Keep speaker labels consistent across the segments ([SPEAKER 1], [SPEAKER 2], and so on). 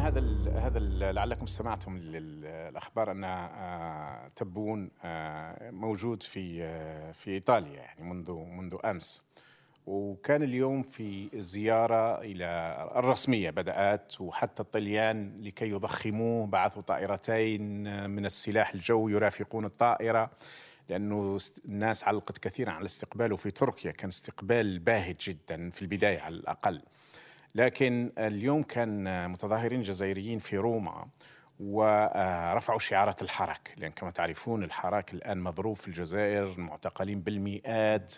[SPEAKER 1] هذا هذا لعلكم استمعتم للأخبار أن آه، تبون آه، موجود في آه، في إيطاليا يعني منذ منذ أمس. وكان اليوم في زيارة إلى الرسمية بدأت وحتى الطليان لكي يضخموه بعثوا طائرتين من السلاح الجوي يرافقون الطائرة لأنه الناس علقت كثيرا على استقباله في تركيا كان استقبال باهت جدا في البداية على الأقل. لكن اليوم كان متظاهرين جزائريين في روما. ورفعوا شعارات الحراك لأن كما تعرفون الحراك الآن مضروب في الجزائر معتقلين بالمئات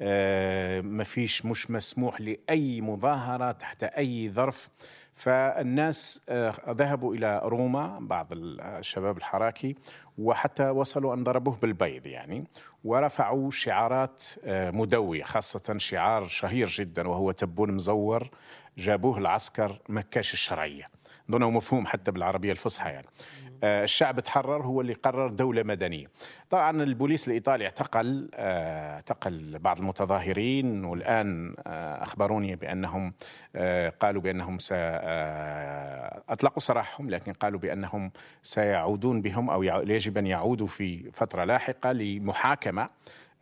[SPEAKER 1] آه، ما فيش مش مسموح لأي مظاهرة تحت أي ظرف. فالناس آه، ذهبوا إلى روما بعض الشباب الحراكي وحتى وصلوا أن ضربوه بالبيض يعني ورفعوا شعارات آه، مدوية خاصة شعار شهير جدا وهو تبون مزور جابوه العسكر مكاش الشرعية. أظنه مفهوم حتى بالعربية الفصحى يعني. آه، الشعب تحرر هو اللي قرر دولة مدنية. طبعا البوليس الإيطالي اعتقل آه، اعتقل بعض المتظاهرين والآن آه، أخبروني بأنهم قالوا بأنهم س أطلقوا سراحهم لكن قالوا بأنهم سيعودون بهم أو يجب أن يعودوا في فترة لاحقة لمحاكمة.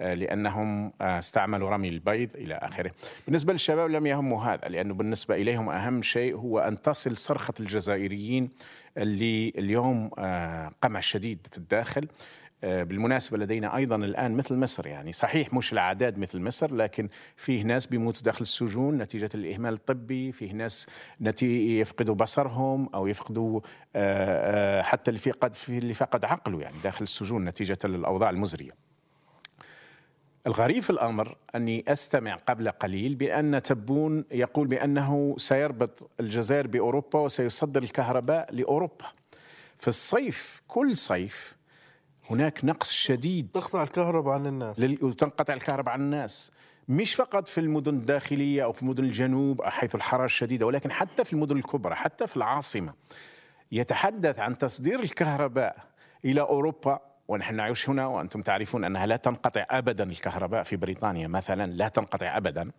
[SPEAKER 1] آه، لأنهم آه، استعملوا رمي البيض إلى آخره. بالنسبة للشباب لم يهموا هذا لأنه بالنسبة إليهم أهم شيء هو أن تصل صرخة الجزائريين اللي اليوم آه، قمع شديد في الداخل. بالمناسبة لدينا أيضا الآن مثل مصر يعني صحيح مش الأعداد مثل مصر لكن فيه ناس بيموتوا داخل السجون نتيجة الإهمال الطبي فيه ناس نتي يفقدوا بصرهم أو يفقدوا حتى اللي فقد اللي فقد عقله يعني داخل السجون نتيجة الأوضاع المزرية الغريب في الأمر أني أستمع قبل قليل بأن تبون يقول بأنه سيربط الجزائر بأوروبا وسيصدر الكهرباء لأوروبا. في الصيف كل صيف هناك نقص شديد.
[SPEAKER 2] تقطع الكهرباء عن الناس.
[SPEAKER 1] وتنقطع الكهرباء عن الناس. مش فقط في المدن الداخلية أو في مدن الجنوب حيث الحرارة الشديدة ولكن حتى في المدن الكبرى حتى في العاصمة. يتحدث عن تصدير الكهرباء إلى أوروبا ونحن نعيش هنا وأنتم تعرفون أنها لا تنقطع ابدا الكهرباء في بريطانيا مثلا لا تنقطع ابدا.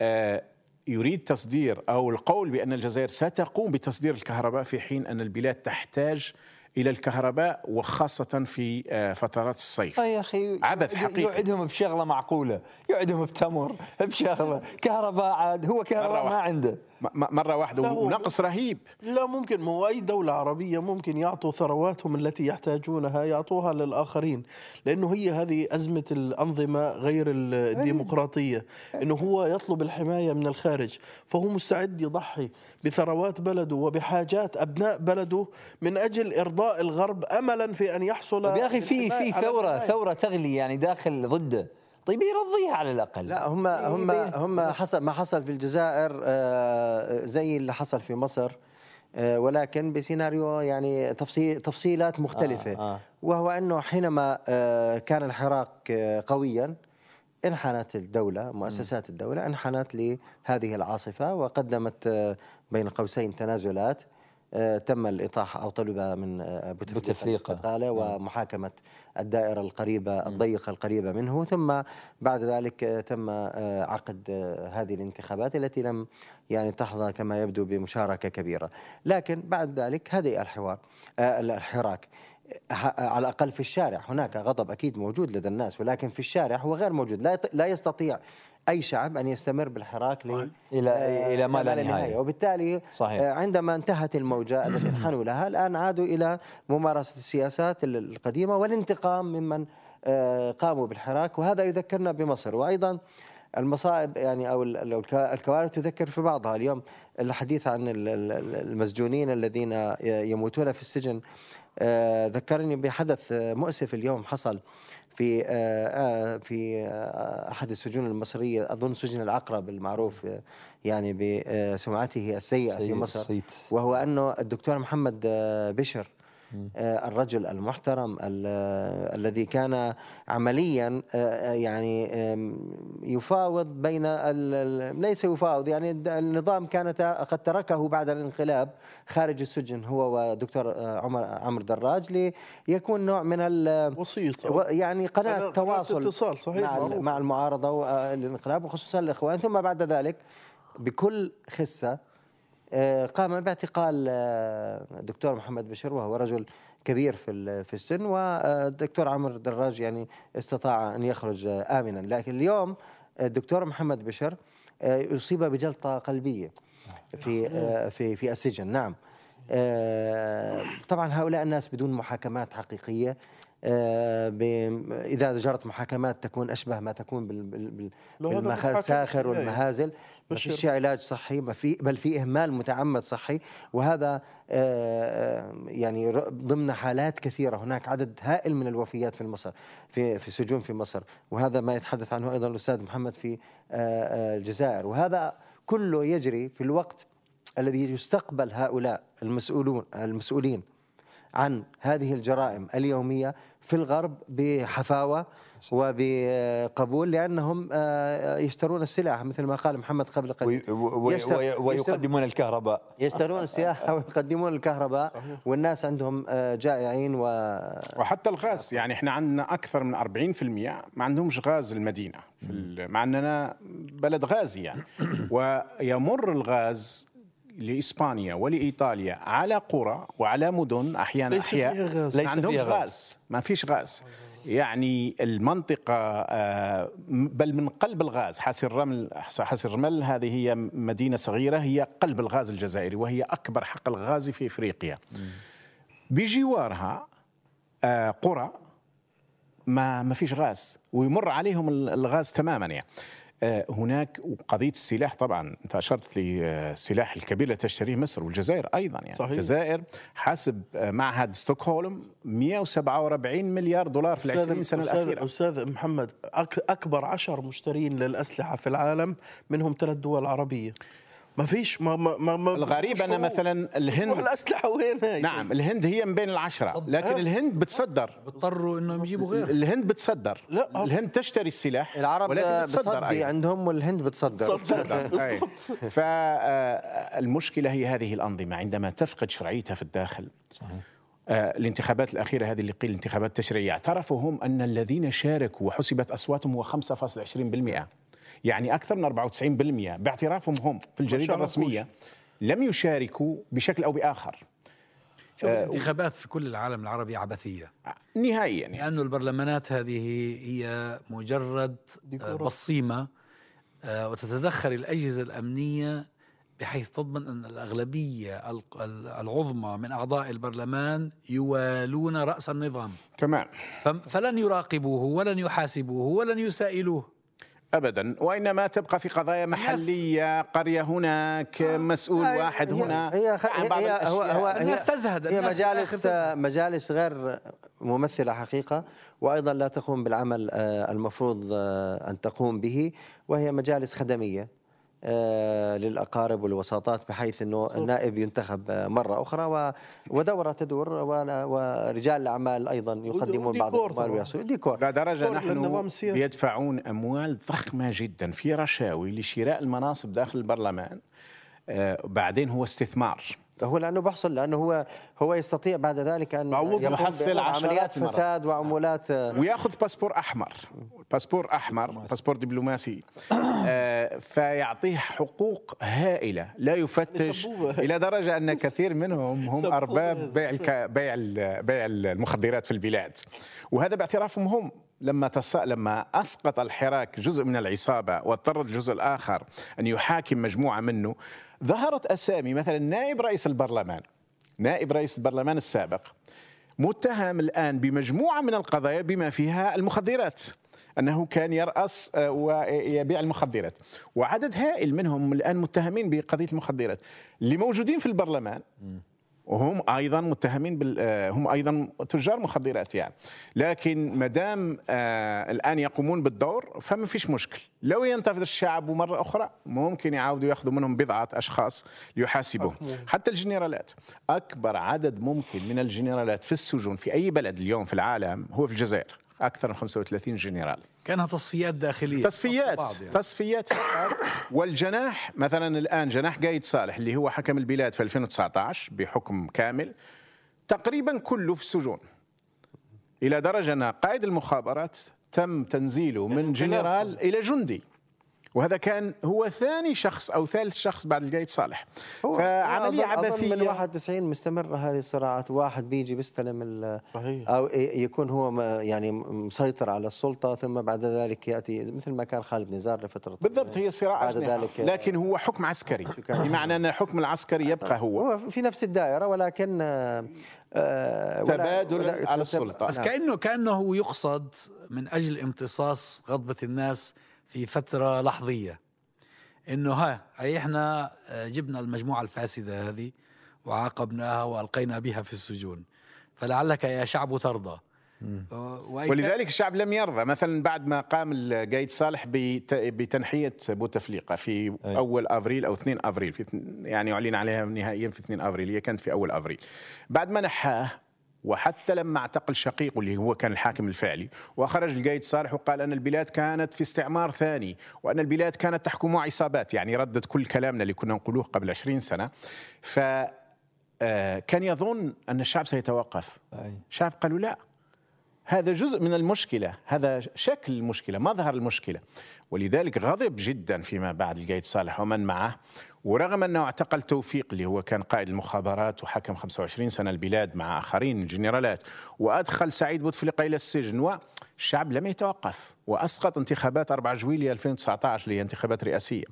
[SPEAKER 1] آه، يريد تصدير أو القول بأن الجزائر ستقوم بتصدير الكهرباء في حين أن البلاد تحتاج إلى الكهرباء وخاصة في آه، فترات الصيف.
[SPEAKER 3] يا أخي عبث حقيقي. يوعدهم بشغلة معقولة. يوعدهم بتمر بشغلة. كهرباء عاد هو كهرباء ما عنده.
[SPEAKER 1] مرة واحدة ونقص رهيب.
[SPEAKER 2] لا ممكن مو أي دولة عربية ممكن يعطوا ثرواتهم التي يحتاجونها يعطوها للآخرين لأنه هي هذه أزمة الأنظمة غير الديمقراطية إنه هو يطلب الحماية من الخارج. فهو مستعد يضحي بثروات بلده وبحاجات أبناء بلده من أجل إرضاء الغرب املا في أن يحصل
[SPEAKER 3] يا أخي في في ثوره ثورة تغلي يعني داخل ضده طيب يرضيها على الأقل.
[SPEAKER 4] لا هم هم هم حصل ما حصل في الجزائر آه، زي اللي حصل في مصر آه، ولكن بسيناريو يعني تفصيل تفصيلات مختلفة. آه آه. وهو أنه حينما آه، كان الحراك قويا انحنت الدولة مؤسسات الدولة انحنت لهذه العاصفة وقدمت بين قوسين تنازلات. آه، تم الإطاحة أو طلب من
[SPEAKER 3] آه، بوتفليقة
[SPEAKER 4] الاستقالة نعم. ومحاكمة الدائرة القريبة الضيقة القريبة منه ثم بعد ذلك آه، تم عقد هذه الانتخابات التي لم يعني تحظى كما يبدو بمشاركة كبيرة. لكن بعد ذلك هدئ الحوار الحراك على الأقل في الشارع هناك غضب أكيد موجود لدى الناس ولكن في الشارع هو غير موجود لا لا يستطيع أي شعب أن يستمر بالحراك
[SPEAKER 3] إلى آه إلى ما لا نهايه, نهاية.
[SPEAKER 4] وبالتالي صحيح. آه عندما انتهت الموجة التي انحنوا لها الآن عادوا إلى ممارسة السياسات القديمة والانتقام ممن آه قاموا بالحراك. وهذا يذكرنا بمصر. وأيضا المصائب يعني أو الكوارث تذكر في بعضها. اليوم الحديث عن المسجونين الذين يموتون في السجن ذكرني بحدث مؤسف اليوم حصل. في آه، آه، في أحد السجون المصرية أظن سجن العقرب المعروف يعني بسمعته السيئة في مصر وهو أنه الدكتور محمد بشر. آه، الرجل المحترم الذي كان عمليا آه، يعني يفاوض بين ليس يفاوض يعني النظام كان قد تركه بعد الانقلاب خارج السجن هو ودكتور آه، عمر عمرو دراج ليكون نوع من
[SPEAKER 2] وسيط
[SPEAKER 4] يعني قناة تواصل
[SPEAKER 2] اتصال صحيح
[SPEAKER 4] مع, مع المعارضة والانقلاب وخصوصا الإخوان. ثم بعد ذلك بكل خسة آه، قام باعتقال آه، الدكتور محمد بشر وهو رجل كبير في في السن والدكتور عمرو دراج يعني استطاع أن يخرج آه، امنا. لكن اليوم الدكتور محمد بشر آه، أصيب بجلطة قلبية في آه، في في السجن. نعم. آه، طبعا هؤلاء الناس بدون محاكمات حقيقية آه، إذا جرت محاكمات تكون أشبه ما تكون بالمساخر. والمهازل. ما. فيش علاج صحي ما في بل في إهمال متعمد صحي وهذا آه، آه، يعني ضمن حالات كثيرة هناك عدد هائل من الوفيات في مصر في في سجون في مصر وهذا ما يتحدث عنه أيضا الأستاذ محمد في آه، الجزائر وهذا كله يجري في الوقت الذي يستقبل هؤلاء المسؤولون المسؤولين عن هذه الجرائم اليومية في الغرب بحفاوة وبقبول لأنهم آه، يشترون السلاح مثل ما قال محمد قبل قليل.
[SPEAKER 3] وي-
[SPEAKER 4] يشتر-
[SPEAKER 3] وي- ويقدمون الكهرباء.
[SPEAKER 4] يشترون السياحه ويقدمون الكهرباء والناس عندهم آه، جائعين و
[SPEAKER 1] وحتى الغاز يعني إحنا عندنا أكثر من 40% ما عندهمش غاز المدينة مع إننا بلد غازي يعني. ويمر الغاز لإسبانيا ولإيطاليا على قرى وعلى مدن أحيانا
[SPEAKER 2] ليس
[SPEAKER 1] أحياء.
[SPEAKER 2] فيها غاز.
[SPEAKER 1] ما
[SPEAKER 3] ليس
[SPEAKER 1] عندهمش.
[SPEAKER 3] غاز.
[SPEAKER 1] ما فيش غاز. يعني المنطقة آه، بل من قلب الغاز. حاسي الرمل حاسي الرمل هذه هي مدينة صغيرة هي قلب الغاز الجزائري وهي أكبر حقل غازي في إفريقيا. بجوارها آه، قرى ما ما فيش غاز ويمر عليهم ال- الغاز تماما يعني. هناك قضية السلاح طبعا أنت أشرت للسلاح الكبير الذي تشتريه مصر والجزائر أيضا يعني.
[SPEAKER 2] صحيح.
[SPEAKER 1] الجزائر حسب آه، معهد ستوكهولم 147 مليار دولار في العشرين سنة
[SPEAKER 2] أستاذ,
[SPEAKER 1] الأخيرة.
[SPEAKER 2] أستاذ محمد أك أكبر عشر مشترين للأسلحة في العالم منهم ثلاث دول عربية. ما فيش ما ما ما,
[SPEAKER 1] الغريب أن
[SPEAKER 2] مش
[SPEAKER 1] مثلا الهند
[SPEAKER 2] الأسلحة وين هاي
[SPEAKER 1] نعم الهند هي من بين العشرة لكن الهند بتصدر.
[SPEAKER 5] اضطروا إنهم يجيبوا غيره
[SPEAKER 1] الهند بتصدر.
[SPEAKER 2] لا.
[SPEAKER 1] الهند تشتري السلاح
[SPEAKER 4] العرب
[SPEAKER 1] ولكن بتصدر أيضا.
[SPEAKER 4] عندهم والهند بتصدر.
[SPEAKER 1] فالمشكلة هي هذه الأنظمة. عندما تفقد شرعيتها في الداخل صحيح. الانتخابات الأخيرة هذه اللي قيل انتخابات تشريعية اعترفوا هم أن الذين شاركوا وحسبت أصواتهم هو 5.20% يعني أكثر من 94% باعترافهم هم في الجريدة
[SPEAKER 2] شاركوش.
[SPEAKER 1] الرسمية لم يشاركوا بشكل أو بآخر.
[SPEAKER 5] شوف الانتخابات في كل العالم العربي عبثية.
[SPEAKER 1] نهائيا يعني.
[SPEAKER 5] لأن البرلمانات هذه هي مجرد آه، بصيمة آه، وتتدخل الأجهزة الأمنية بحيث تضمن أن الأغلبية العظمى من أعضاء البرلمان يوالون رأس النظام.
[SPEAKER 1] تمام.
[SPEAKER 5] فلن يراقبوه ولن يحاسبوه ولن يسائلوه.
[SPEAKER 1] ابدا. وإنما تبقى في قضايا محلية قرية هناك مسؤول
[SPEAKER 4] هي-
[SPEAKER 1] واحد
[SPEAKER 4] هي-
[SPEAKER 1] هنا.
[SPEAKER 4] هي, خ...
[SPEAKER 1] عن بعض
[SPEAKER 4] هي هو. هو
[SPEAKER 5] الناس تزهد،
[SPEAKER 4] هي مجالس. مجالس غير ممثلة حقيقة وأيضا لا تقوم بالعمل آه، المفروض آه، أن تقوم به وهي مجالس خدمية. آه، للأقارب والوساطات بحيث إنه النائب ينتخب آه، مرة أخرى ودورة تدور ولا- ورجال الأعمال أيضا يقدمون بعض الاموال. ويحصلون ديكور
[SPEAKER 2] للنظام
[SPEAKER 1] نحن. يدفعون أموال ضخمة جدا في رشاوي لشراء المناصب داخل البرلمان آه بعدين هو استثمار
[SPEAKER 4] هو لأنه بحصل لأنه هو هو يستطيع بعد ذلك أن
[SPEAKER 1] يحصل المرات.
[SPEAKER 4] فساد وعمولات آه،
[SPEAKER 1] ويأخذ باسبور أحمر باسبور أحمر باسبور دبلوماسي آه فيعطيه حقوق هائلة لا يفتش. إلى درجة أن كثير منهم هم. أرباب بيع الك... بيع. بيع المخدرات في البلاد وهذا باعترافهم هم لما تص... لما أسقط الحراك جزء من العصابة واضطر الجزء الآخر أن يحاكم مجموعة منه ظهرت أسامي مثلا نائب رئيس البرلمان نائب رئيس البرلمان السابق متهم الآن بمجموعة من القضايا بما فيها المخدرات أنه كان يرأس آه، ويبيع المخدرات. وعدد هائل منهم الآن متهمين بقضية المخدرات. اللي موجودين في البرلمان وهم أيضا متهمين بال آه، هم أيضا تجار مخدرات يعني. لكن ما دام آه، الآن يقومون بالدور فما فيش مشكل. لو ينتفض الشعب مرة أخرى ممكن يعاودوا يأخذوا منهم بضعة أشخاص ليحاسبوهم حتى الجنرالات. أكبر عدد ممكن من الجنرالات في السجون في أي بلد اليوم في العالم هو في الجزائر. أكثر من 35 جنرال.
[SPEAKER 5] كأنها تصفيات داخلية.
[SPEAKER 1] تصفيات
[SPEAKER 5] يعني.
[SPEAKER 1] تصفيات فقط. والجناح مثلا الآن جناح قايد صالح اللي هو حكم البلاد في 2019 بحكم كامل تقريبا كله في السجون. إلى درجة أن قائد المخابرات تم تنزيله من جنرال إلى جندي. وهذا كان هو ثاني شخص أو ثالث شخص بعد القايد صالح
[SPEAKER 4] هو
[SPEAKER 1] فعملية
[SPEAKER 4] أظن- أظن
[SPEAKER 1] عبثية
[SPEAKER 4] من 91 مستمرة هذه الصراعات واحد بيجي بيستلم ال-
[SPEAKER 2] صحيح.
[SPEAKER 4] أو ي- يكون هو ما- يعني مسيطر على السلطة ثم بعد ذلك يأتي مثل ما كان خالد نزار لفترة
[SPEAKER 1] بالضبط هي صراع
[SPEAKER 4] بعد. ذلك
[SPEAKER 1] لكن هو حكم عسكري
[SPEAKER 4] كان؟
[SPEAKER 1] بمعنى أن الحكم العسكري يبقى هو
[SPEAKER 4] هو في نفس الدائرة ولكن آه، آه،
[SPEAKER 1] تبادل على السلطة.
[SPEAKER 5] بس
[SPEAKER 4] نعم.
[SPEAKER 5] كأنه كانه يقصد من أجل امتصاص غضبة الناس في فترة لحظية. إنه ها هي إحنا آه، جبنا المجموعة الفاسدة هذه وعاقبناها وألقينا بها في السجون. فلعلك يا شعب ترضى.
[SPEAKER 1] ولذلك الشعب لم يرضى. مثلا بعد ما قام القايد صالح بت- بتنحية بوتفليقة في أول أفريل أو 2 أفريل في يعني أعلن عليها نهائيا في 2 أفريل هي كانت في أول أفريل. بعد ما نحاه وحتى لما اعتقل شقيقه اللي هو كان الحاكم الفعلي وخرج القايد صالح وقال أن البلاد كانت في استعمار ثاني وأن البلاد كانت تحكمها عصابات يعني ردت كل كلامنا اللي كنا نقولوه قبل 20 سنة. ف آه، كان يظن أن الشعب سيتوقف. الشعب قالوا لا. هذا جزء من المشكلة هذا شكل المشكلة مظهر المشكلة. ولذلك غضب جدا فيما بعد القايد صالح ومن معه. ورغم أنه اعتقل توفيق اللي هو كان قائد المخابرات وحكم 25 سنة البلاد مع آخرين الجنرالات وأدخل سعيد بوتفليقة إلى السجن والشعب لم يتوقف وأسقط انتخابات 4 جويلية 2019 اللي هي انتخابات رئاسية.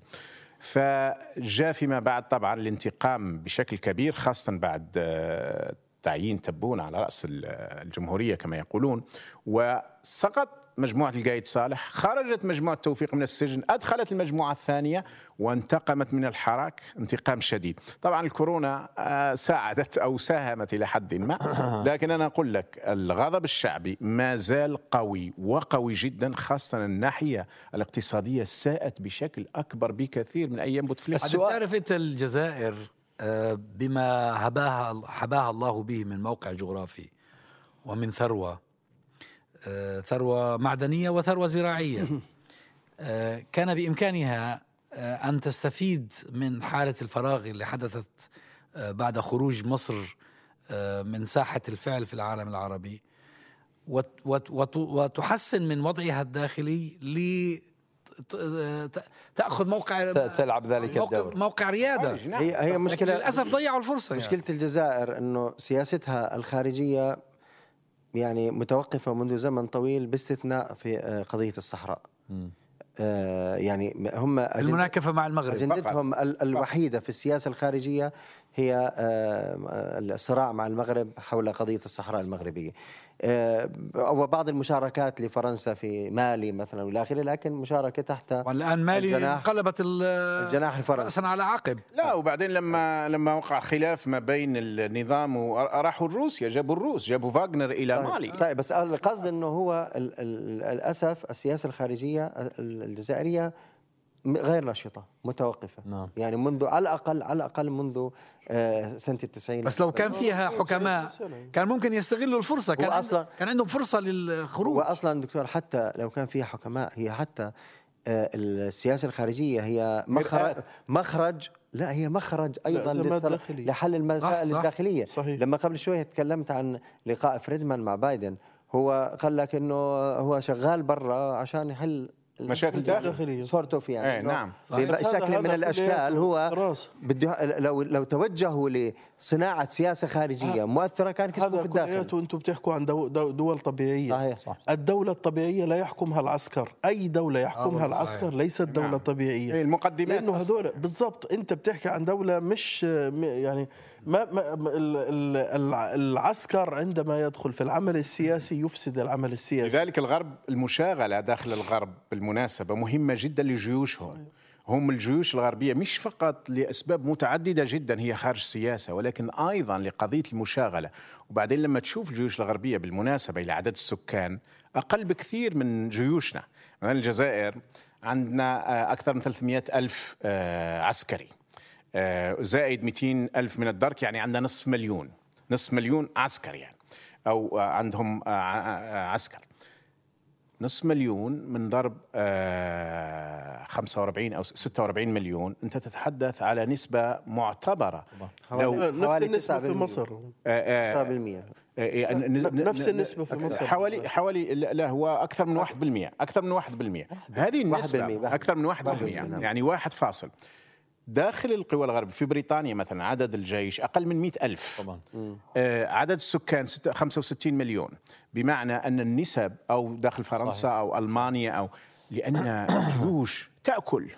[SPEAKER 1] فجاء فيما بعد طبعا الانتقام بشكل كبير خاصة بعد آه، تعيين تبون على رأس ال- الجمهورية كما يقولون. وسقط مجموعة القايد صالح خرجت مجموعة توفيق من السجن أدخلت المجموعة الثانية وانتقمت من الحراك انتقام شديد. طبعا الكورونا آه، ساعدت أو ساهمت إلى حد ما. لكن أنا أقول لك الغضب الشعبي ما زال قوي وقوي جدا خاصة الناحية الاقتصادية ساءت بشكل أكبر بكثير من أيام بوتفليقة.
[SPEAKER 5] عاد بتعرف أنت الجزائر بما هباها حباها الله به من موقع جغرافي ومن ثروة آه، ثروة معدنية وثروة زراعية. آه، كان بإمكانها آه، أن تستفيد من حالة الفراغ اللي حدثت بعد خروج مصر من ساحة الفعل في العالم العربي. وت- وت- وت- وتحسن من وضعها الداخلي تأخذ موقع
[SPEAKER 3] تلعب ذلك
[SPEAKER 5] موقع,
[SPEAKER 3] الدور.
[SPEAKER 5] موقع ريادة
[SPEAKER 4] هي هي
[SPEAKER 5] لكن
[SPEAKER 4] مشكلة
[SPEAKER 5] للأسف ضيعوا الفرصة يعني.
[SPEAKER 4] مشكلة الجزائر إنه سياستها الخارجية يعني متوقفة منذ زمن طويل باستثناء في آه، قضية الصحراء. آه، يعني هم
[SPEAKER 5] المناكفه مع المغرب
[SPEAKER 4] أجندتهم ال- الوحيدة في السياسة الخارجية هي آه، الصراع مع المغرب حول قضية الصحراء المغربية. آه، وبعض المشاركات لفرنسا في مالي مثلا والى آخره لكن مشاركة تحت
[SPEAKER 5] والآن مالي
[SPEAKER 4] الجناح-
[SPEAKER 5] انقلبت ال-
[SPEAKER 4] الجناح الفرنسي.
[SPEAKER 5] راسا على عقب.
[SPEAKER 1] لا وبعدين لما لما وقع خلاف ما بين النظام وراحوا روسيا جابوا الروس جابوا فاغنر إلى مالي.
[SPEAKER 4] صحيح بس القصد إنه هو ال ال للأسف السياسة الخارجية ال- الجزائرية غير نشطه متوقفة
[SPEAKER 3] نعم.
[SPEAKER 4] يعني منذ على الأقل على الأقل منذ آه، سنة التسعين
[SPEAKER 5] بس لو كان فيها حكماء كان ممكن يستغلوا الفرصة كان
[SPEAKER 4] أصلاً-
[SPEAKER 5] كان عندهم فرصة للخروج
[SPEAKER 4] واصلا دكتور حتى لو كان فيها حكماء هي حتى آه، السياسة الخارجية هي مخرج. مخرج لا هي مخرج
[SPEAKER 2] أيضا.
[SPEAKER 4] لحل المسائل
[SPEAKER 5] صح، صح.
[SPEAKER 4] الداخلية
[SPEAKER 2] صحيح.
[SPEAKER 4] لما قبل شوية تكلمت عن لقاء فريدمان مع بايدن هو قال لك إنه هو شغال برا عشان يحل
[SPEAKER 1] مشاكل داخل.
[SPEAKER 2] داخلية.
[SPEAKER 4] sort of يعني
[SPEAKER 1] إيه،
[SPEAKER 4] إنه
[SPEAKER 1] نعم.
[SPEAKER 2] هذا-
[SPEAKER 4] بشكل من
[SPEAKER 2] الأشكال
[SPEAKER 4] هو. بده لو لو توجهوا لصناعة سياسة خارجية مؤثرة كان كسبوا في الداخل
[SPEAKER 2] أنتم بتحكوا عن دو دو دول طبيعية
[SPEAKER 4] صحيح صح
[SPEAKER 2] الدولة الطبيعية لا يحكمها العسكر، أي دولة يحكمها
[SPEAKER 5] والله
[SPEAKER 2] العسكر
[SPEAKER 5] صحيح.
[SPEAKER 2] ليست دولة
[SPEAKER 1] نعم.
[SPEAKER 2] طبيعية
[SPEAKER 1] إيه، المقدمات
[SPEAKER 2] لأنه
[SPEAKER 1] أصلاً.
[SPEAKER 2] هذول بالضبط أنت بتحكي عن دولة مش يعني ما, ما ما- ال- ال- الع- العسكر عندما يدخل في العمل السياسي يفسد العمل السياسي.
[SPEAKER 1] لذلك الغرب المشاغلة داخل الغرب بالمناسبة مهمة جدا لجيوشهم. هم الجيوش الغربية مش فقط لأسباب متعددة جدا هي خارج السياسة ولكن أيضا لقضية المشاغلة. وبعدين لما تشوف الجيوش الغربية بالمناسبة إلى عدد السكان أقل بكثير من جيوشنا. مثلا الجزائر عندنا أكثر من 300 ألف آه، عسكري. زائد 200 ألف من الدرك يعني عندنا نصف مليون نصف مليون عسكر يعني أو آه، عندهم آه، آه، عسكر. نصف مليون من ضرب آه، 45 أو 46 مليون. أنت تتحدث على نسبة معتبرة. لو
[SPEAKER 2] نفس النسبة في
[SPEAKER 4] 9%.
[SPEAKER 2] مصر.
[SPEAKER 1] آه، آه،
[SPEAKER 4] 9%
[SPEAKER 1] آه، ن-
[SPEAKER 2] نفس النسبة في مصر.
[SPEAKER 1] حوالي حوالي لا هو أكثر من 1% أكثر من 1% هذه النسبة
[SPEAKER 4] 1%.
[SPEAKER 1] أكثر من 1%
[SPEAKER 4] نعم.
[SPEAKER 1] يعني واحد فاصل. داخل القوى الغربية في بريطانيا مثلا عدد الجيش أقل من مئة ألف.
[SPEAKER 3] طبعا.
[SPEAKER 1] آه، عدد السكان ستة- 65 مليون. بمعنى أن النسب أو داخل فرنسا أو ألمانيا أو لأن الجيوش تأكل.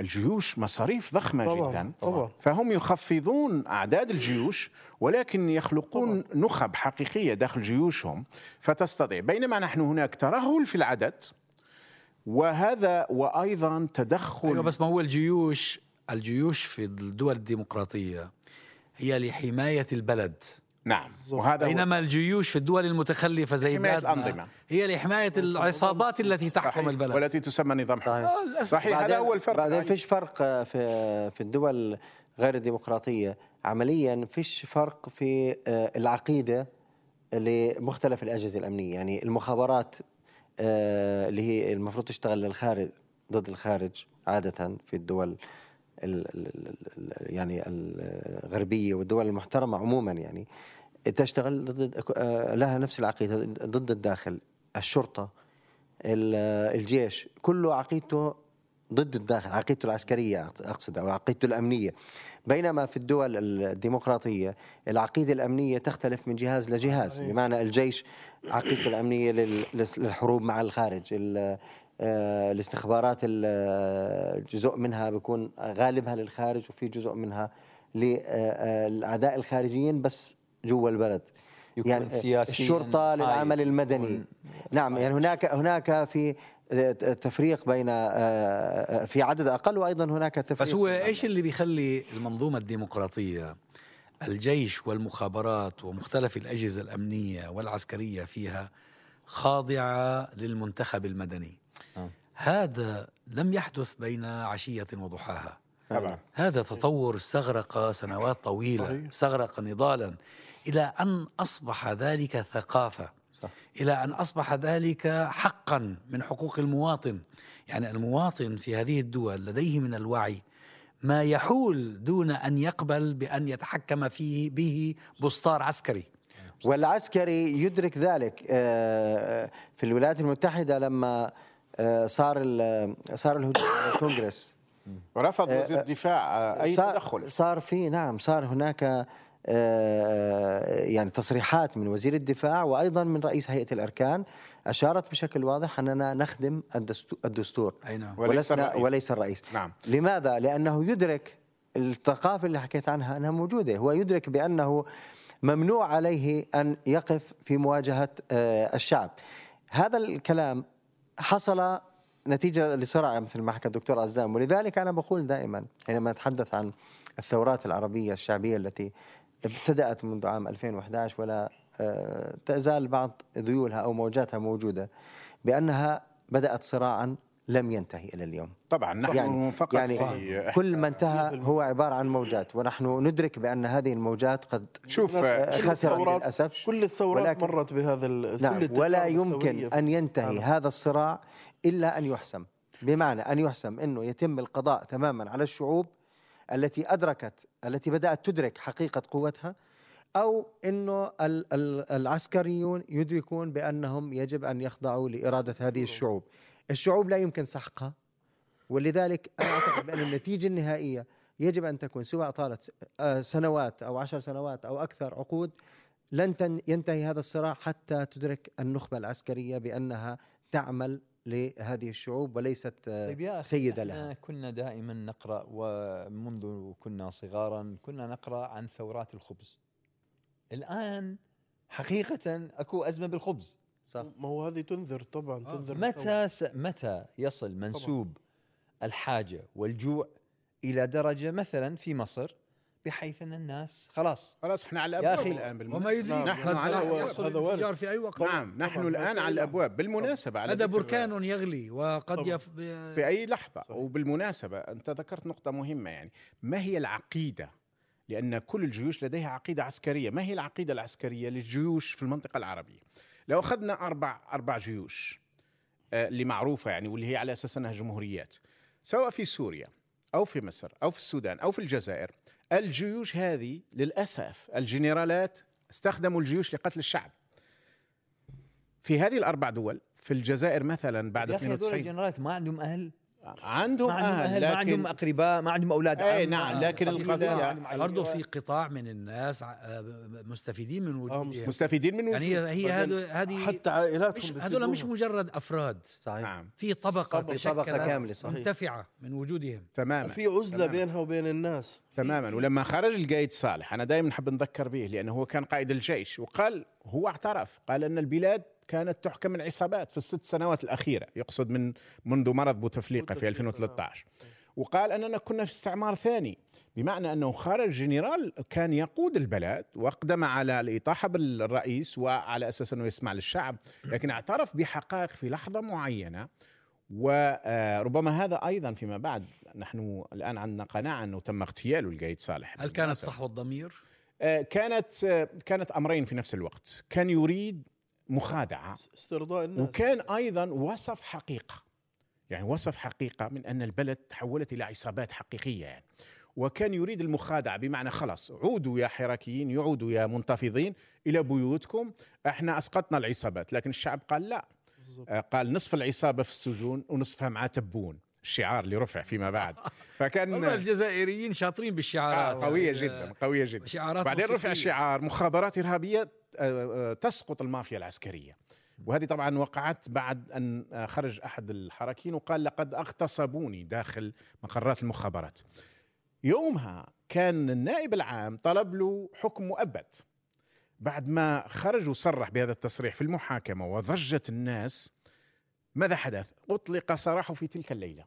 [SPEAKER 1] الجيوش مصاريف ضخمة
[SPEAKER 2] طبعاً،
[SPEAKER 1] جدا.
[SPEAKER 2] طبعاً.
[SPEAKER 1] فهم يخفضون أعداد الجيوش ولكن يخلقون نخب حقيقية داخل جيوشهم. فتستطيع. بينما نحن هناك ترهل في العدد وهذا وأيضا تدخل
[SPEAKER 5] أيوه بس ما هو الجيوش الجيوش في الدول الديمقراطية هي لحماية البلد.
[SPEAKER 1] نعم. وهذا هو-
[SPEAKER 5] بينما الجيوش في الدول المتخلفة زي
[SPEAKER 1] حماية
[SPEAKER 5] بلادنا
[SPEAKER 1] الأنظمة.
[SPEAKER 5] هي لحماية العصابات التي تحكم
[SPEAKER 1] صحيح.
[SPEAKER 5] البلد.
[SPEAKER 1] والتي تسمى نظام حكم
[SPEAKER 5] آه، للأسف.
[SPEAKER 1] صحيح هذا هو الفرق
[SPEAKER 4] بعدين فيش فرق آه، في في الدول غير الديمقراطية. عمليا فيش فرق في آه، العقيدة لمختلف الأجهزة الأمنية. يعني المخابرات آه، اللي هي المفروض تشتغل للخارج ضد الخارج عادة في الدول ال- ال- ال- ال- يعني الغربية والدول المحترمة عموما يعني تشتغل ضد لها نفس العقيدة ضد الداخل الشرطة ال- الجيش كله عقيدته ضد الداخل عقيدته العسكرية أقصد أو عقيدته الأمنية. بينما في الدول الديمقراطية العقيدة الأمنية تختلف من جهاز لجهاز بمعنى الجيش عقيدته الأمنية لل- للحروب مع الخارج ال- الاستخبارات ال- جزء منها بيكون غالبها للخارج وفي جزء منها للأعداء الخارجيين بس جوا البلد
[SPEAKER 3] يكون
[SPEAKER 4] يعني
[SPEAKER 3] سياسياً
[SPEAKER 4] الشرطة للعمل. المدني نعم يعني هناك هناك في تفريق بين آه، في عدد أقل وأيضا هناك تفريق
[SPEAKER 5] بس هو إيش اللي بيخلي المنظومة الديمقراطية الجيش والمخابرات ومختلف الأجهزة الأمنية والعسكرية فيها خاضعة للمنتخب المدني
[SPEAKER 3] آه.
[SPEAKER 5] هذا لم يحدث بين عشية وضحاها.
[SPEAKER 1] طبعا.
[SPEAKER 5] هذا تطور استغرق سنوات طويلة استغرق نضالا. إلى أن أصبح ذلك ثقافة.
[SPEAKER 4] صح.
[SPEAKER 5] إلى أن أصبح ذلك حقا من حقوق المواطن. يعني المواطن في هذه الدول لديه من الوعي ما يحول دون أن يقبل بأن يتحكم فيه به بسطار عسكري.
[SPEAKER 4] والعسكري يدرك ذلك آه، في الولايات المتحدة لما آه، صار ال- صار الهجوم على الكونغرس.
[SPEAKER 1] ورفض وزير الدفاع آه، أي
[SPEAKER 4] صار-
[SPEAKER 1] تدخل؟
[SPEAKER 4] صار في نعم صار هناك آه، يعني تصريحات من وزير الدفاع وأيضا من رئيس هيئة الأركان. أشارت بشكل واضح أننا نخدم الدستو- الدستور.
[SPEAKER 5] أي نعم.
[SPEAKER 1] وليس
[SPEAKER 4] ولسنا
[SPEAKER 1] الرئيس.
[SPEAKER 4] وليس الرئيس.
[SPEAKER 1] نعم.
[SPEAKER 4] لماذا؟ لأنه يدرك الثقافة اللي حكيت عنها أنها موجودة. هو يدرك بأنه ممنوع عليه أن يقف في مواجهة آه، الشعب. هذا الكلام حصل نتيجة لصراع مثل ما حكى الدكتور عزام ولذلك أنا بقول دائما حينما أتحدث عن الثورات العربية الشعبية التي ابتدأت منذ عام 2011 ولا آه، تزال بعض ذيولها أو موجاتها موجودة بأنها بدأت صراعا لم ينتهي إلى اليوم
[SPEAKER 1] طبعا نحن
[SPEAKER 4] يعني
[SPEAKER 1] فقط
[SPEAKER 4] يعني
[SPEAKER 1] في
[SPEAKER 4] كل ما انتهى هو عبارة عن موجات ونحن ندرك بأن هذه الموجات قد
[SPEAKER 1] شوف
[SPEAKER 2] كل
[SPEAKER 4] خسرت
[SPEAKER 2] الثورات-
[SPEAKER 4] للأسف
[SPEAKER 2] كل الثورات
[SPEAKER 4] ولكن-
[SPEAKER 2] مرت بهذا
[SPEAKER 4] نعم
[SPEAKER 2] كل
[SPEAKER 4] ولا يمكن. أن ينتهي
[SPEAKER 2] نعم.
[SPEAKER 4] هذا الصراع إلا أن يحسم بمعنى أن يحسم أنه يتم القضاء تماما على الشعوب التي أدركت التي بدأت تدرك حقيقة قوتها أو أنه ال- ال- العسكريون يدركون بأنهم يجب أن يخضعوا لإرادة هذه الشعوب الشعوب لا يمكن سحقها ولذلك أنا أعتقد بأن النتيجة النهائية يجب أن تكون سواء طالت آه، سنوات أو عشر سنوات أو أكثر عقود لن ينتهي هذا الصراع حتى تدرك النخبة العسكرية بأنها تعمل لهذه الشعوب وليست آه،
[SPEAKER 3] طيب يا أخي
[SPEAKER 4] سيدة لها.
[SPEAKER 3] كنا دائما نقرأ ومنذ كنا صغارا كنا نقرأ عن ثورات الخبز. الآن حقيقة أكو أزمة بالخبز.
[SPEAKER 4] صح.
[SPEAKER 2] ما هو هذه تنذر طبعا
[SPEAKER 5] آه.
[SPEAKER 2] تنذر
[SPEAKER 3] متى س... متى يصل منسوب الحاجة والجوع إلى درجة مثلا في مصر بحيث أن الناس خلاص.
[SPEAKER 1] خلاص إحنا على الابواب الآن بالمناسبة.
[SPEAKER 5] وما يدري
[SPEAKER 1] نحن
[SPEAKER 5] قد
[SPEAKER 1] على
[SPEAKER 2] هذا.
[SPEAKER 5] انفجار في أي وقت.
[SPEAKER 1] نعم. نحن
[SPEAKER 2] طبعاً، الآن
[SPEAKER 1] على الابواب بالمناسبة على
[SPEAKER 5] هذا بركان يغلي وقد
[SPEAKER 2] طبعاً.
[SPEAKER 5] يف...
[SPEAKER 1] في أي لحظة. وبالمناسبة أنت ذكرت نقطة مهمة يعني. ما هي العقيدة؟ لأن كل الجيوش لديها عقيدة عسكرية. ما هي العقيدة العسكرية للجيوش في المنطقة العربية؟ لو أخذنا أربع أربع جيوش آه، اللي معروفة يعني واللي هي على أساس أنها جمهوريات سواء في سوريا أو في مصر أو في السودان أو في الجزائر الجيوش هذه للأسف الجنرالات استخدموا الجيوش لقتل الشعب. في هذه الأربع دول في الجزائر مثلا بعد
[SPEAKER 3] يا أخي هذول
[SPEAKER 1] 92
[SPEAKER 3] الجنرالات ما عندهم أهل؟
[SPEAKER 1] عندهم
[SPEAKER 3] ما عندهم
[SPEAKER 1] أهل
[SPEAKER 3] أهل ما عندهم
[SPEAKER 1] لكن
[SPEAKER 3] أقرباء ما عندهم أولاد
[SPEAKER 1] اي
[SPEAKER 3] عم،
[SPEAKER 1] نعم لكن القضية
[SPEAKER 3] ما-
[SPEAKER 5] برضه في قطاع من الناس آه، مستفيدين من وجودهم.
[SPEAKER 1] مستفيدين من
[SPEAKER 5] يعني هي هذا هذه
[SPEAKER 2] حتى عائلاتهم
[SPEAKER 5] هذول مش. مجرد أفراد.
[SPEAKER 4] صحيح.
[SPEAKER 1] نعم.
[SPEAKER 5] في
[SPEAKER 4] طبقة طبقة-
[SPEAKER 5] طبقة
[SPEAKER 4] كاملة، صحيح.
[SPEAKER 5] منتفعة من وجودهم.
[SPEAKER 1] تماما.
[SPEAKER 2] في عزلة
[SPEAKER 1] تماماً.
[SPEAKER 2] بينها وبين الناس.
[SPEAKER 1] تماما. ولما خرج القايد صالح أنا دائما نحب نذكر به لأنه هو كان قائد الجيش وقال هو اعترف قال أن البلاد كانت تحكم من عصابات في الست سنوات الأخيرة يقصد من منذ مرض بوتفليقة في 2013 وقال أننا كنا في استعمار ثاني بمعنى أنه خرج جنرال كان يقود البلد واقدم على الإطاحة بالرئيس وعلى أساس أنه يسمع للشعب لكن اعترف بحقائق في لحظة معينة. وربما هذا أيضا فيما بعد نحن الآن عندنا قناعة أنه تم اغتياله القايد صالح.
[SPEAKER 5] هل كانت. صحوة الضمير؟
[SPEAKER 1] آه، كانت آه، كانت أمرين في نفس الوقت. كان يريد مخادعة.
[SPEAKER 2] استرضاء الناس.
[SPEAKER 1] وكان أيضا وصف حقيقة. يعني وصف حقيقة من أن البلد تحولت إلى عصابات حقيقية يعني. وكان يريد المخادعة بمعنى خلاص عودوا يا حراكيين يعودوا يا منتفضين إلى بيوتكم. إحنا أسقطنا العصابات لكن الشعب قال لا. آه، قال نصف العصابة في السجون ونصفها مع تبون. الشعار اللي رفع فيما بعد. فكان
[SPEAKER 5] الجزائريين شاطرين
[SPEAKER 1] آه
[SPEAKER 5] بالشعارات
[SPEAKER 1] قوية
[SPEAKER 5] يعني،
[SPEAKER 1] جدا قوية جدا.
[SPEAKER 5] شعارات
[SPEAKER 1] بعدين رفع. شعار مخابرات إرهابية آه، آه، تسقط المافيا العسكرية. وهذه طبعا وقعت بعد أن آه، خرج أحد الحراكين وقال لقد اغتصبوني داخل مقرات المخابرات. يومها كان النائب العام طلب له حكم مؤبد. بعد ما خرج وصرح بهذا التصريح في المحاكمة وضجت الناس ماذا حدث؟ أطلق سراحه في تلك الليلة.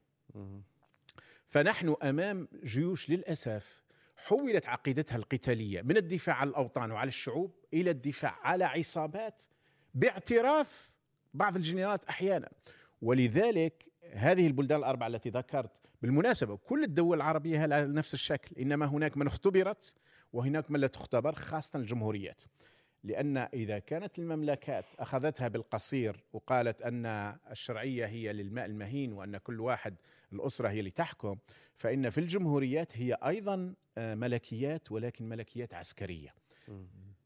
[SPEAKER 1] فنحن أمام جيوش للأسف حولت عقيدتها القتالية من الدفاع عن الأوطان وعلى الشعوب إلى الدفاع على عصابات باعتراف بعض الجنرالات أحيانا. ولذلك هذه البلدان الأربعة التي ذكرت بالمناسبة كل الدول العربية على نفس الشكل إنما هناك من اختبرت وهناك من لا تختبر خاصة الجمهوريات. لأن إذا كانت المملكات أخذتها بالقصير وقالت أن الشرعية هي للماء المهين وأن كل واحد الأسرة هي اللي تحكم فإن في الجمهوريات هي أيضا آه، ملكيات ولكن ملكيات عسكرية.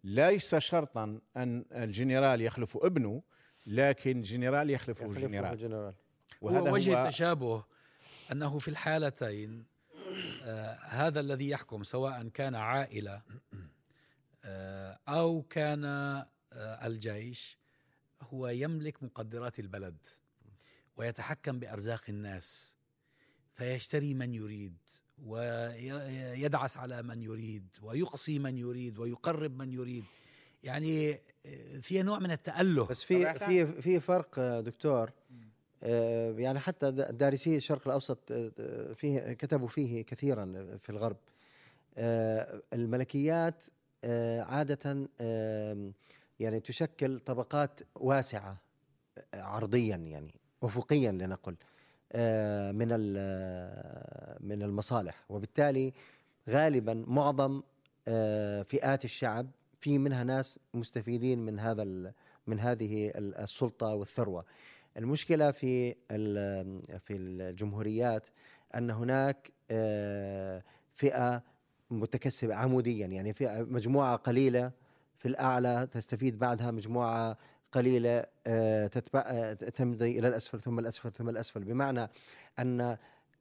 [SPEAKER 1] ليس شرطا أن الجنرال يخلف ابنه لكن جنرال يخلفه
[SPEAKER 4] يخلفه
[SPEAKER 1] الجنرال
[SPEAKER 4] الجنرال
[SPEAKER 5] هو وجه التشابه أنه في الحالتين آه هذا الذي يحكم سواء كان عائلة آه أو كان آه الجيش هو يملك مقدرات البلد ويتحكم بأرزاق الناس فيشتري من يريد ويدعس على من يريد ويقصي من يريد ويقرب من يريد. يعني آه، فيها نوع من التأله
[SPEAKER 4] بس في في في فرق آه، دكتور. آه، يعني حتى دارسي الشرق الأوسط آه، آه، فيه كتبوا فيه كثيرا في الغرب. آه، الملكيات آه، عادة آم، يعني تشكل طبقات واسعة آه، عرضيا يعني افقيا لنقل آه، من من المصالح. وبالتالي غالبا معظم فئات الشعب في منها ناس مستفيدين من هذا من هذه ال- السلطة والثروة. المشكلة في في الجمهوريات أن هناك آه، فئه متكسبه عموديا. يعني فئه مجموعة قليلة في الأعلى تستفيد بعدها مجموعة قليلة آه، تتبع آه، تمضي إلى الأسفل ثم الأسفل ثم الأسفل. بمعنى أن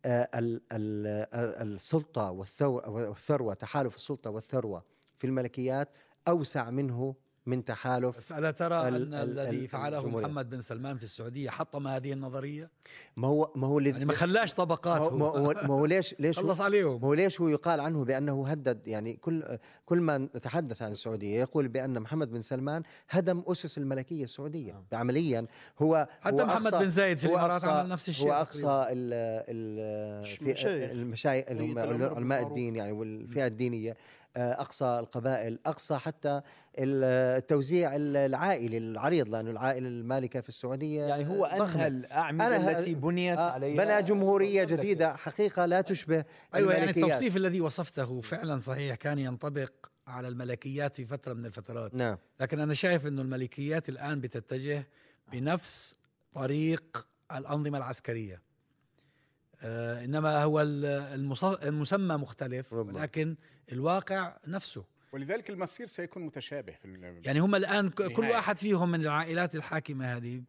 [SPEAKER 4] آه، ال- ال- السلطة والثروة تحالف السلطة والثروة في الملكيات أوسع منه من تحالف
[SPEAKER 5] بس ألا ترى
[SPEAKER 4] ال-
[SPEAKER 5] أن
[SPEAKER 4] ال-
[SPEAKER 5] الذي
[SPEAKER 4] ال-
[SPEAKER 5] فعله
[SPEAKER 4] الجمهورية.
[SPEAKER 5] محمد بن سلمان في السعودية حطم هذه النظرية
[SPEAKER 4] ما هو ما هو اللي
[SPEAKER 5] يعني ما خلاش طبقات
[SPEAKER 4] ما هو, ما
[SPEAKER 5] هو
[SPEAKER 4] هو, ما هو ليش ليش هو
[SPEAKER 5] خلص عليهم
[SPEAKER 4] ما هو ليش هو يقال عنه بأنه هدد يعني كل كل ما نتحدث عن السعودية يقول بأن محمد بن سلمان هدم أسس الملكية السعودية عمليا هو
[SPEAKER 5] حتى
[SPEAKER 4] هو
[SPEAKER 5] محمد
[SPEAKER 4] أقصى-
[SPEAKER 5] بن زايد في الإمارات
[SPEAKER 4] أقصى-
[SPEAKER 5] عمل نفس الشيء
[SPEAKER 4] هو. أقصى ال ال
[SPEAKER 2] المشايخ.
[SPEAKER 4] المشايخ علماء. الدين يعني والفئة الدينية آه، أقصى القبائل أقصى حتى ال- التوزيع العائلي العريض لأنه العائلة المالكة في السعودية
[SPEAKER 3] يعني هو.
[SPEAKER 4] أنهى الأعمدة
[SPEAKER 3] التي بنيت
[SPEAKER 4] آه،
[SPEAKER 3] عليها
[SPEAKER 4] بنى
[SPEAKER 3] جمهورية.
[SPEAKER 4] جديدة حقيقة لا تشبه
[SPEAKER 5] أيوة يعني. التوصيف الذي وصفته فعلا صحيح كان ينطبق على الملكيات في فترة من الفترات
[SPEAKER 4] نعم
[SPEAKER 5] لكن أنا شايف أنه الملكيات الآن بتتجه بنفس طريق الأنظمة العسكرية آه إنما هو المسمى مختلف
[SPEAKER 4] ربما.
[SPEAKER 5] ولكن الواقع نفسه
[SPEAKER 1] ولذلك المصير سيكون متشابه في
[SPEAKER 5] يعني هم الآن ك- كل. واحد فيهم من العائلات الحاكمة هذه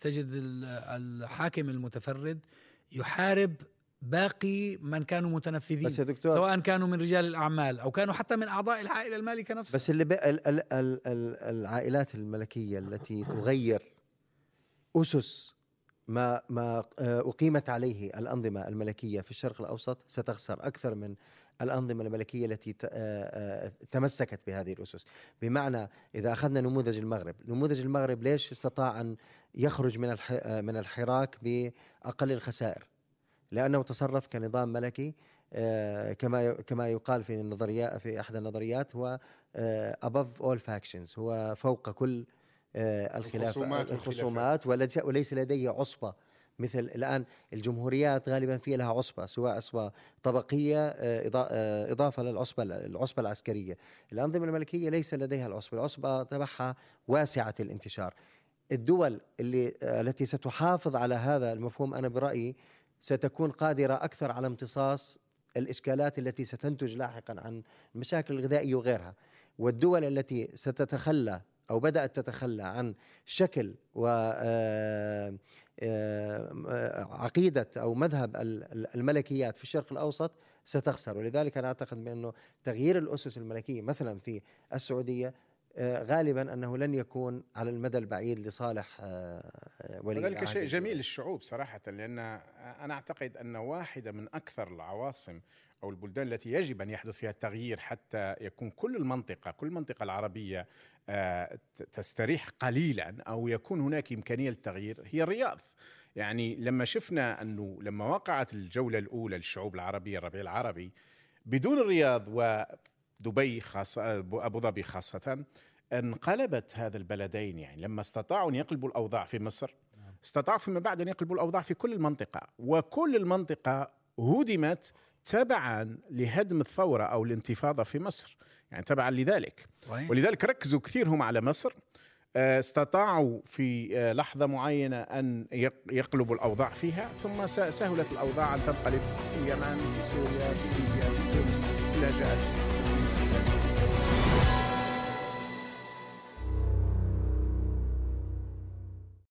[SPEAKER 5] تجد ال- الحاكم المتفرد يحارب باقي من كانوا متنفذين
[SPEAKER 4] بس يا دكتور
[SPEAKER 5] سواء كانوا من رجال الأعمال أو كانوا حتى من أعضاء العائلة المالكة نفسها
[SPEAKER 4] بس اللي ال ال ال العائلات الملكية التي تغير أسس ما ما آه، أقيمت عليه الأنظمة الملكية في الشرق الأوسط ستخسر أكثر من الأنظمة الملكية التي آه، آه، تمسكت بهذه الأسس، بمعنى إذا أخذنا نموذج المغرب، نموذج المغرب ليش استطاع أن يخرج من من الحراك بأقل الخسائر؟ لأنه تصرف كنظام ملكي كما كما يقال في النظريات في احد النظريات هو above all factions هو فوق كل آه، الخلاف
[SPEAKER 1] الخصومات.
[SPEAKER 4] الخصومات وليس لديه عصبة مثل الآن. الجمهوريات غالبا في لها عصبة سواء عصبة طبقية آه، آه، إضافة للعصبة العصبة العسكرية. الأنظمة الملكية ليس لديها العصبة العصبة تبعها واسعة الانتشار. الدول اللي التي ستحافظ على هذا المفهوم أنا برأيي ستكون قادرة أكثر على امتصاص الإشكالات التي ستنتج لاحقا عن المشاكل الغذائية وغيرها. والدول التي ستتخلى أو بدأت تتخلى عن شكل و آه، آه، عقيدة أو مذهب ال- ال- الملكيات في الشرق الأوسط ستخسر ولذلك أنا أعتقد بأنه تغيير الأسس الملكية مثلا في السعودية آه، غالبا أنه لن يكون على المدى البعيد لصالح ولي
[SPEAKER 1] وذلك شيء. جميل للشعوب صراحة لأن أنا أعتقد أن واحدة من أكثر العواصم أو البلدان التي يجب أن يحدث فيها التغيير حتى يكون كل المنطقة كل المنطقة العربية آه، تستريح قليلا أو يكون هناك إمكانية للتغيير هي الرياض. يعني لما شفنا أنه لما وقعت الجولة الأولى للشعوب العربية الربيع العربي بدون الرياض ودبي خاصة أبو ظبي خاصة انقلبت هذا البلدين. يعني لما استطاعوا أن يقلبوا الأوضاع في مصر استطاعوا فيما بعد أن يقلبوا الأوضاع في كل المنطقة وكل المنطقة هدمت تبعا لهدم الثورة أو الانتفاضة في مصر يعني تبعا لذلك
[SPEAKER 5] صحيح.
[SPEAKER 1] ولذلك ركزوا كثير هم على مصر آه، استطاعوا في آه، لحظة معينة أن يق- يقلبوا الأوضاع فيها ثم سهلت الأوضاع أن تنقلب في اليمن في سوريا في ليبيا في تونس كلها جاءت